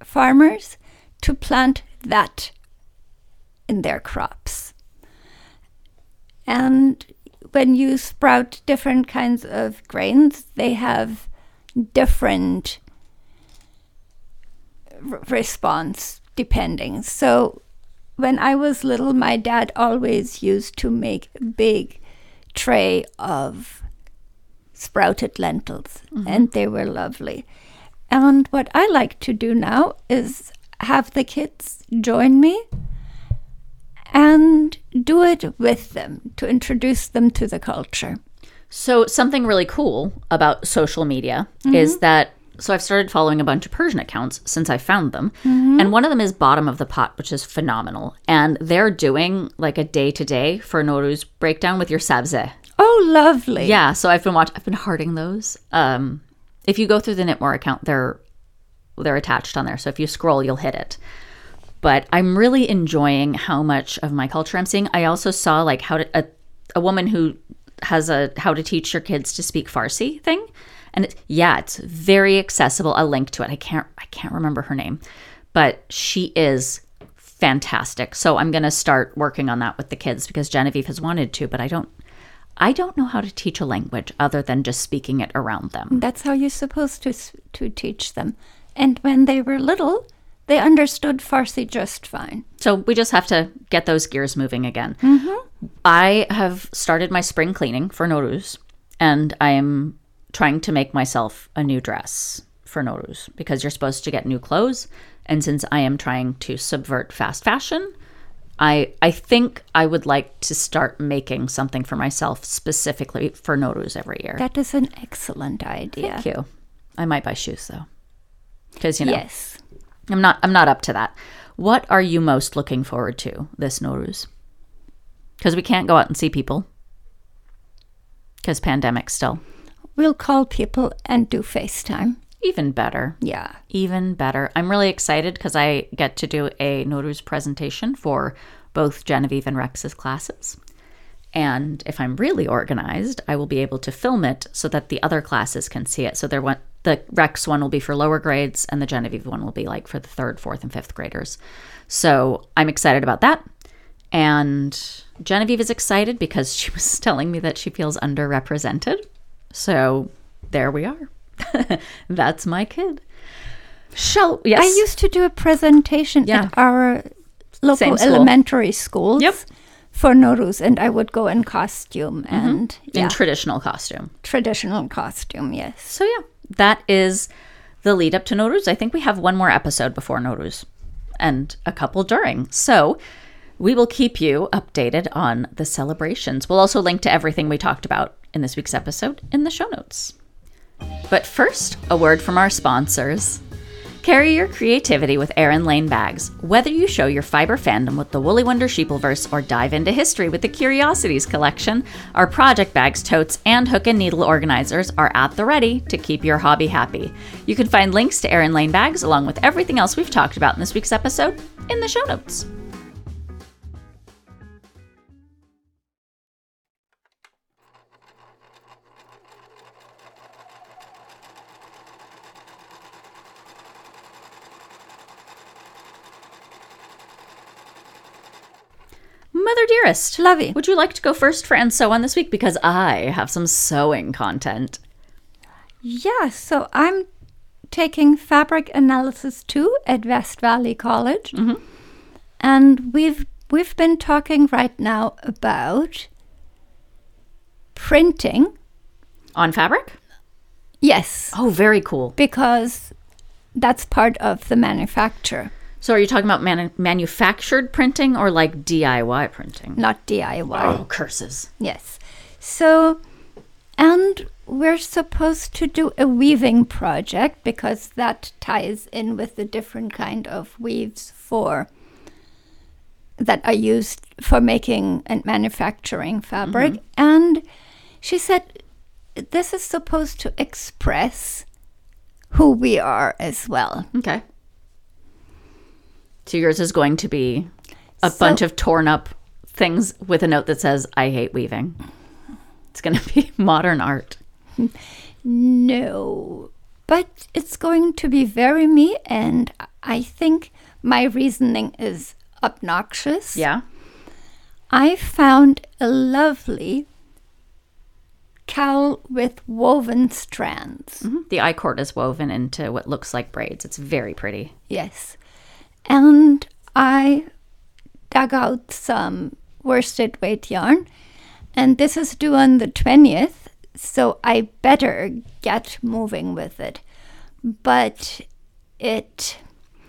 Speaker 4: farmers to plant that in their crops. And when you sprout different kinds of grains, they have different r- response depending. So when I was little, my dad always used to make a big tray of sprouted lentils, mm-hmm. and they were lovely. And what I like to do now is have the kids join me and do it with them to introduce them to the culture.
Speaker 3: So, something really cool about social media is that so I've started following a bunch of Persian accounts since I found them. And one of them is Bottom of the Pot, which is phenomenal. And they're doing like a day to day for Nowruz breakdown with your sabze.
Speaker 4: Oh, lovely.
Speaker 3: Yeah, so I've been watching I've been hearting those. Um if you go through the Knitmore account, they're they're attached on there. So if you scroll, you'll hit it. But I'm really enjoying how much of my culture I'm seeing. I also saw like how to a, a woman who has a how to teach your kids to speak Farsi thing. And it, yeah, it's very accessible. I'll link to it. I can't I can't remember her name, but she is fantastic. So I'm going to start working on that with the kids because Genevieve has wanted to, but I don't I don't know how to teach a language other than just speaking it around them.
Speaker 4: That's how you're supposed to to teach them. And when they were little, they understood Farsi just fine.
Speaker 3: So we just have to get those gears moving again. Mm-hmm. I have started my spring cleaning for Nowruz, and I am trying to make myself a new dress for Nowruz because you're supposed to get new clothes. And since I am trying to subvert fast fashion, I I think I would like to start making something for myself specifically for Nowruz every year.
Speaker 4: That is an excellent idea.
Speaker 3: Thank you. I might buy shoes though, because you know
Speaker 4: Yes.
Speaker 3: I'm not I'm not up to that. What are you most looking forward to this Nowruz? Because we can't go out and see people. Because pandemic still.
Speaker 4: We'll call people and do FaceTime.
Speaker 3: Even better.
Speaker 4: Yeah.
Speaker 3: Even better. I'm really excited because I get to do a Nowruz presentation for both Genevieve and Rex's classes. And if I'm really organized, I will be able to film it so that the other classes can see it. So there one the Rex one will be for lower grades and the Genevieve one will be like for the third, fourth, and fifth graders. So I'm excited about that. And Genevieve is excited because she was telling me that she feels underrepresented. So there we are. That's my kid. Shall yes.
Speaker 4: I used to do a presentation
Speaker 3: Yeah.
Speaker 4: at our local
Speaker 3: Same school.
Speaker 4: elementary schools
Speaker 3: Yep.
Speaker 4: for Nowruz, and I would go in costume mm-hmm. and
Speaker 3: in
Speaker 4: yeah,
Speaker 3: traditional costume.
Speaker 4: traditional costume. Yes.
Speaker 3: So yeah, that is the lead up to Nowruz. I think we have one more episode before Nowruz and a couple during. So we will keep you updated on the celebrations. We'll also link to everything we talked about in this week's episode in the show notes. But first, a word from our sponsors. Carry your creativity with Erin Lane bags. Whether you show your fiber fandom with the Woolly Wonder Sheepleverse or dive into history with the Curiosities collection, our project bags, totes, and hook and needle organizers are at the ready to keep your hobby happy. You can find links to Erin Lane bags along with everything else we've talked about in this week's episode in the show notes. Mother Dearest.
Speaker 4: Lovey.
Speaker 3: Would you like to go first for and sew on this week? Because I have some sewing content.
Speaker 4: Yeah, so I'm taking fabric analysis 2 at West Valley College. Mm-hmm. And we've we've been talking right now about printing.
Speaker 3: On fabric?
Speaker 4: Yes,
Speaker 3: Oh, very cool.
Speaker 4: because that's part of the manufacture,
Speaker 3: So are you talking about manu- manufactured printing or like DIY printing?
Speaker 4: not DIY.
Speaker 3: Oh, curses.
Speaker 4: Yes. So, and we're supposed to do a weaving project because that ties in with the different kind of weaves for that are used for making and manufacturing fabric. Mm-hmm. And she said this is supposed to express who we are as well.
Speaker 3: Okay. So yours is going to be a
Speaker 4: So-
Speaker 3: bunch of torn up things with a note that says, I hate weaving. It's going to be modern art.
Speaker 4: No, but it's going to be very me, and I think my reasoning is obnoxious.
Speaker 3: Yeah.
Speaker 4: I found a lovely cowl with woven strands. Mm-hmm.
Speaker 3: The I cord is woven into what looks like braids. It's very pretty.
Speaker 4: Yes. And I dug out some worsted weight yarn, and this is due on the 20th, so I better get moving with it. But it,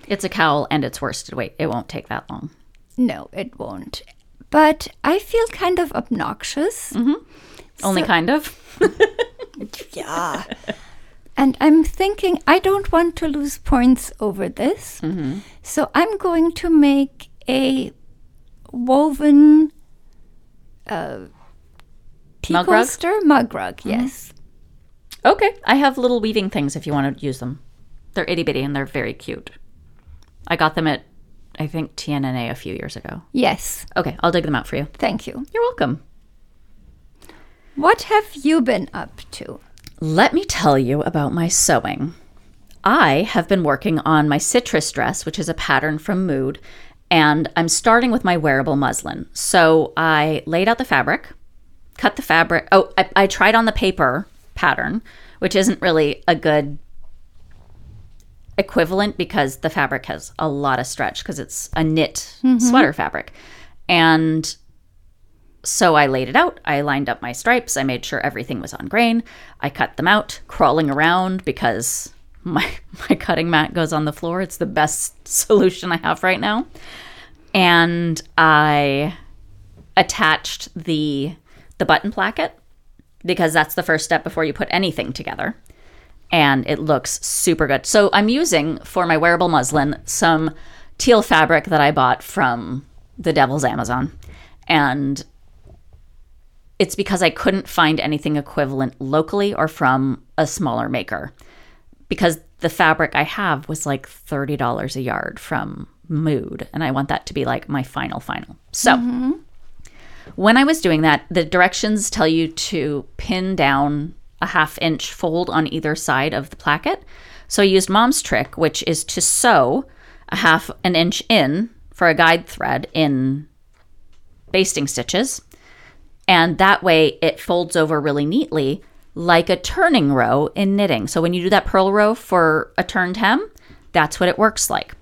Speaker 3: It's a cowl and it's worsted weight. It won't take that long.
Speaker 4: no, it won't. But I feel kind of obnoxious. Mm-hmm.
Speaker 3: Only
Speaker 4: So-
Speaker 3: kind of.
Speaker 4: Yeah. And I'm thinking I don't want to lose points over this. So I'm going to make a woven uh, tea
Speaker 3: Mug rug?
Speaker 4: mug rug. Yes.
Speaker 3: Okay. I have little weaving things if you want to use them. They're itty bitty and they're very cute. I got them at, I think, TNNA a few years ago.
Speaker 4: Yes.
Speaker 3: Okay. I'll dig them out for you.
Speaker 4: Thank you.
Speaker 3: You're welcome.
Speaker 4: What have you been up to?
Speaker 3: Let me tell you about my sewing. I have been working on my citrus dress, which is a pattern from Mood, and I'm starting with my wearable muslin. So I laid out the fabric, cut the fabric. Oh, I, I tried on the paper pattern, which isn't really a good equivalent because the fabric has a lot of stretch because it's a knit mm-hmm. sweater fabric. And so I laid it out. I lined up my stripes. I made sure everything was on grain. I cut them out, crawling around because my my cutting mat goes on the floor. It's the best solution I have right now. And I attached the the button placket because that's the first step before you put anything together. And it looks super good. So I'm using for my wearable muslin some teal fabric that I bought from the Devil's Amazon. And it's because I couldn't find anything equivalent locally or from a smaller maker. Because the fabric I have was like $30 a yard from Mood, and I want that to be like my final, final. So, mm-hmm. when I was doing that, the directions tell you to pin down a half inch fold on either side of the placket. So I used mom's trick, which is to sew a half an inch in for a guide thread in basting stitches. And that way it folds over really neatly like a turning row in knitting. So when you do that purl row for a turned hem, that's what it works like.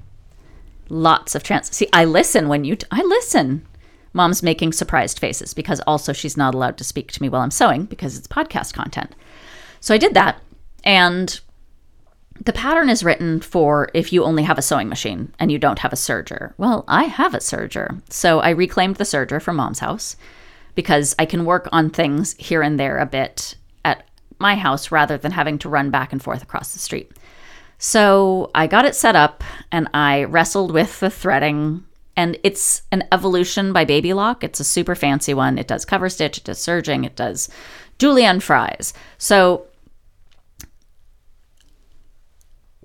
Speaker 3: Lots of trans. See, I listen when you. T- I listen. Mom's making surprised faces because also she's not allowed to speak to me while I'm sewing because it's podcast content. So I did that. And the pattern is written for if you only have a sewing machine and you don't have a serger. Well, I have a serger. So I reclaimed the serger from mom's house because I can work on things here and there a bit at my house rather than having to run back and forth across the street. So I got it set up and I wrestled with the threading. And it's an evolution by Baby Lock. It's a super fancy one. It does cover stitch, it does serging, it does julienne fries. So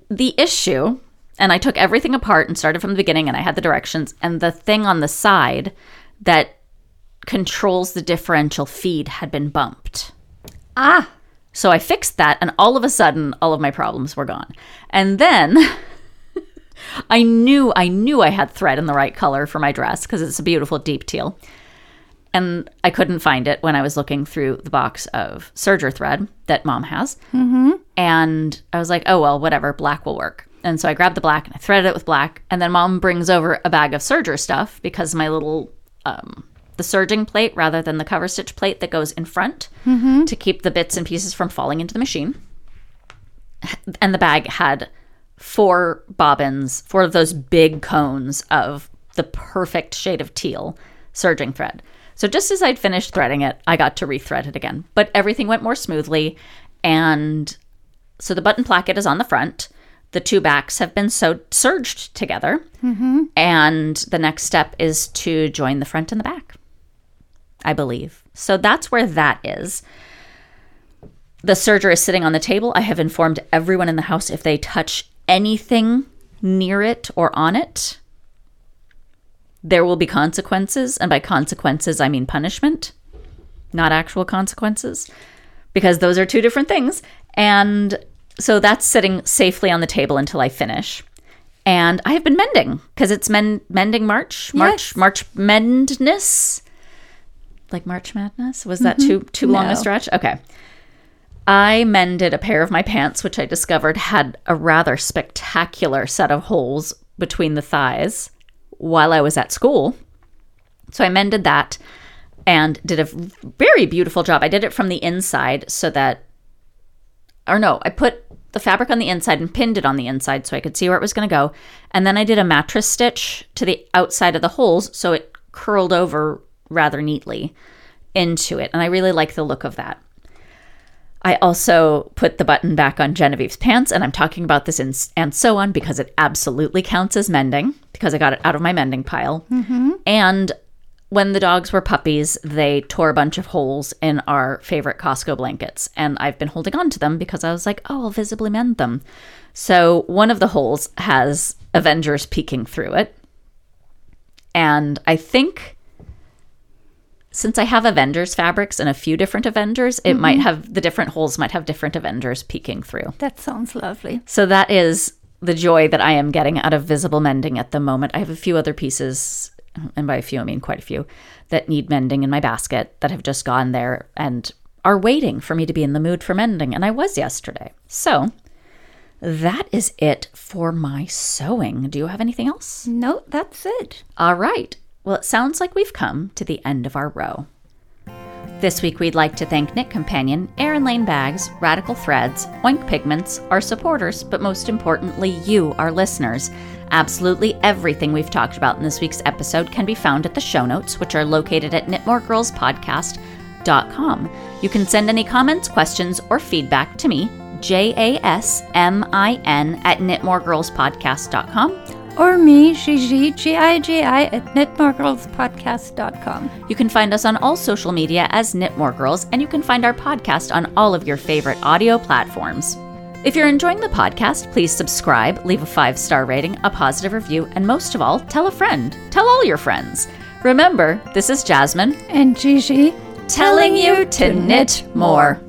Speaker 3: the issue, and I took everything apart and started from the beginning and I had the directions, and the thing on the side that controls the differential feed had been bumped.
Speaker 4: Ah,
Speaker 3: So I fixed that, and all of a sudden, all of my problems were gone. And then I knew I knew I had thread in the right color for my dress because it's a beautiful deep teal. and I couldn't find it when I was looking through the box of serger thread that mom has. Mm-hmm. And I was like, oh, well, whatever, black will work. And so I grabbed the black and I threaded it with black. And then mom brings over a bag of serger stuff because my little, um, the serging plate rather than the cover stitch plate that goes in front mm-hmm. to keep the bits and pieces from falling into the machine. And the bag had four bobbins, four of those big cones of the perfect shade of teal serging thread. So just as I'd finished threading it, I got to rethread it again. But everything went more smoothly. And so the button placket is on the front. The two backs have been sewed, serged together. Mm-hmm. And the next step is to join the front and the back, I believe. So that's where that is. The serger is sitting on the table. I have informed everyone in the house if they touch anything near it or on it, there will be consequences. And by consequences, I mean punishment, not actual consequences, because those are two different things. And so that's sitting safely on the table until I finish. And I have been mending because it's men- mending March, March,
Speaker 4: Yes.
Speaker 3: March mendness, like March Madness. Was that mm-hmm. too too long
Speaker 4: No.
Speaker 3: a stretch? Okay. I mended a pair of my pants, which I discovered had a rather spectacular set of holes between the thighs while I was at school. So I mended that and did a very beautiful job. I did it from the inside so that, or no, I put the fabric on the inside and pinned it on the inside so I could see where it was going to go. And then I did a mattress stitch to the outside of the holes so it curled over rather neatly into it. And I really like the look of that. I also put the button back on Genevieve's pants, and I'm talking about this in and sew on because it absolutely counts as mending because I got it out of my mending pile. Mm-hmm. And when the dogs were puppies, they tore a bunch of holes in our favorite Costco blankets, and I've been holding on to them because I was like, oh, I'll visibly mend them. So one of the holes has Avengers peeking through it, and I think since I have Avengers fabrics and a few different Avengers, it might mm-hmm. have the different holes might have different Avengers peeking through.
Speaker 4: That sounds lovely.
Speaker 3: So that is the joy that I am getting out of visible mending at the moment. I have a few other pieces, and by a few I mean quite a few, that need mending in my basket that have just gone there and are waiting for me to be in the mood for mending, and I was yesterday. So that is it for my sewing. Do you have anything else?
Speaker 4: No, that's it.
Speaker 3: All right. Well, it sounds like we've come to the end of our row. This week, we'd like to thank Knit Companion, Erin Lane Bags, Radicle Threads, Oink Pigments, our supporters, but most importantly, you, our listeners. Absolutely everything we've talked about in this week's episode can be found at the show notes, which are located at knitmoregirlspodcast.com. You can send any comments, questions, or feedback to me, J A S M I N, at knitmoregirlspodcast.com.
Speaker 4: Or me, Gigi, G-I-G-I, at knitmoregirlspodcast.com.
Speaker 3: You can find us on all social media as Knit More Girls, and you can find our podcast on all of your favorite audio platforms. If you're enjoying the podcast, please subscribe, leave a five star rating, a positive review, and most of all, tell a friend. Tell all your friends. Remember, this is Jasmin
Speaker 4: And Gigi,
Speaker 3: telling you to knit more.